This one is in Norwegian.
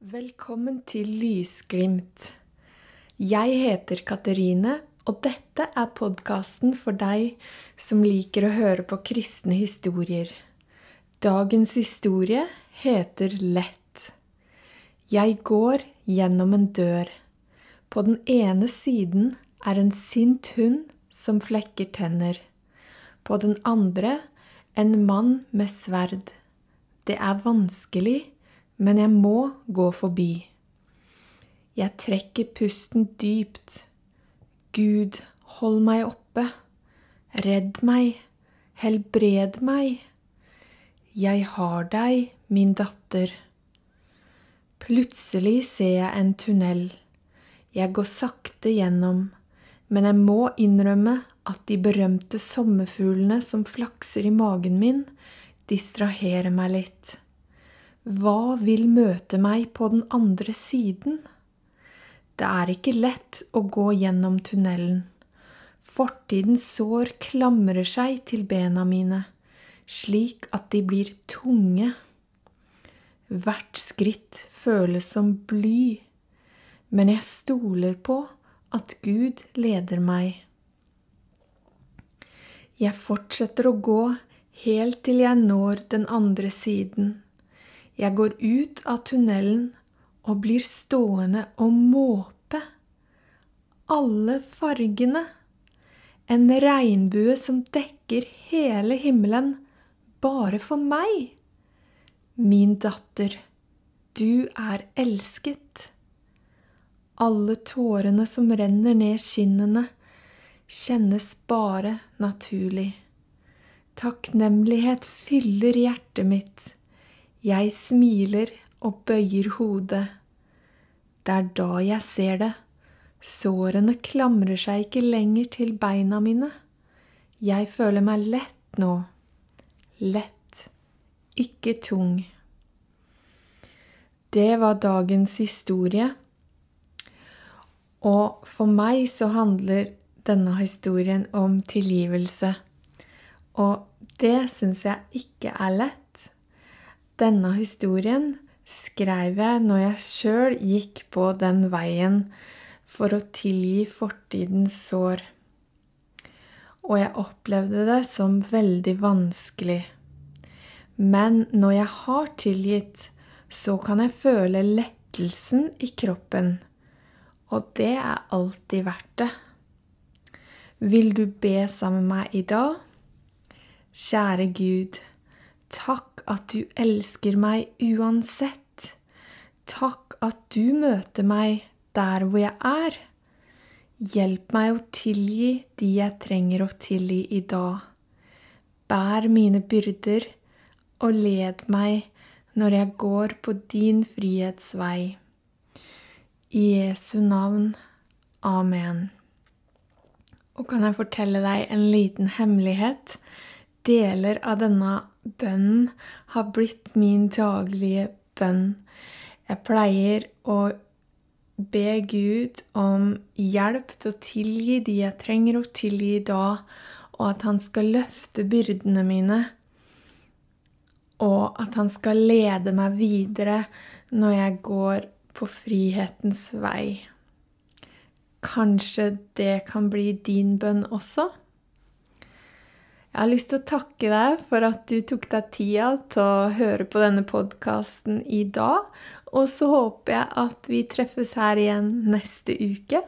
Velkommen til Lysglimt. Jeg heter Katerine, og dette er podkasten for deg som liker å høre på kristne historier. Dagens historie heter Lett. Jeg går gjennom en dør. På den ene siden er en sint hund som flekker tenner. På den andre en mann med sverd. Det er vanskelig men jeg må gå forbi. Jeg trekker pusten dypt. Gud, hold meg oppe. Redd meg. Helbred meg. Jeg har deg, min datter. Plutselig ser jeg en tunnel. Jeg går sakte gjennom, men jeg må innrømme at de berømte sommerfuglene som flakser i magen min, distraherer meg litt. Hva vil møte meg på den andre siden? Det er ikke lett å gå gjennom tunnelen. Fortidens sår klamrer seg til bena mine, slik at de blir tunge. Hvert skritt føles som bly, men jeg stoler på at Gud leder meg. Jeg fortsetter å gå helt til jeg når den andre siden. Jeg går ut av tunnelen og blir stående og måpe. Alle fargene. En regnbue som dekker hele himmelen, bare for meg. Min datter, du er elsket. Alle tårene som renner ned skinnene, kjennes bare naturlig. Takknemlighet fyller hjertet mitt. Jeg smiler og bøyer hodet. Det er da jeg ser det. Sårene klamrer seg ikke lenger til beina mine. Jeg føler meg lett nå. Lett, ikke tung. Det var dagens historie. Og for meg så handler denne historien om tilgivelse. Og det syns jeg ikke er lett. Denne historien skrev jeg når jeg sjøl gikk på den veien for å tilgi fortidens sår. Og jeg opplevde det som veldig vanskelig. Men når jeg har tilgitt, så kan jeg føle lettelsen i kroppen. Og det er alltid verdt det. Vil du be sammen med meg i dag? Kjære Gud. Takk at du elsker meg uansett. Takk at du møter meg der hvor jeg er. Hjelp meg å tilgi de jeg trenger å tilgi i dag. Bær mine byrder og led meg når jeg går på din frihetsvei. I Jesu navn. Amen. Og kan jeg fortelle deg en liten hemmelighet? Deler av denne bønnen har blitt min daglige bønn. Jeg pleier å be Gud om hjelp til å tilgi de jeg trenger å tilgi da, og at han skal løfte byrdene mine, og at han skal lede meg videre når jeg går på frihetens vei. Kanskje det kan bli din bønn også? Jeg har lyst til å takke deg for at du tok deg tida til å høre på denne podkasten i dag. Og så håper jeg at vi treffes her igjen neste uke.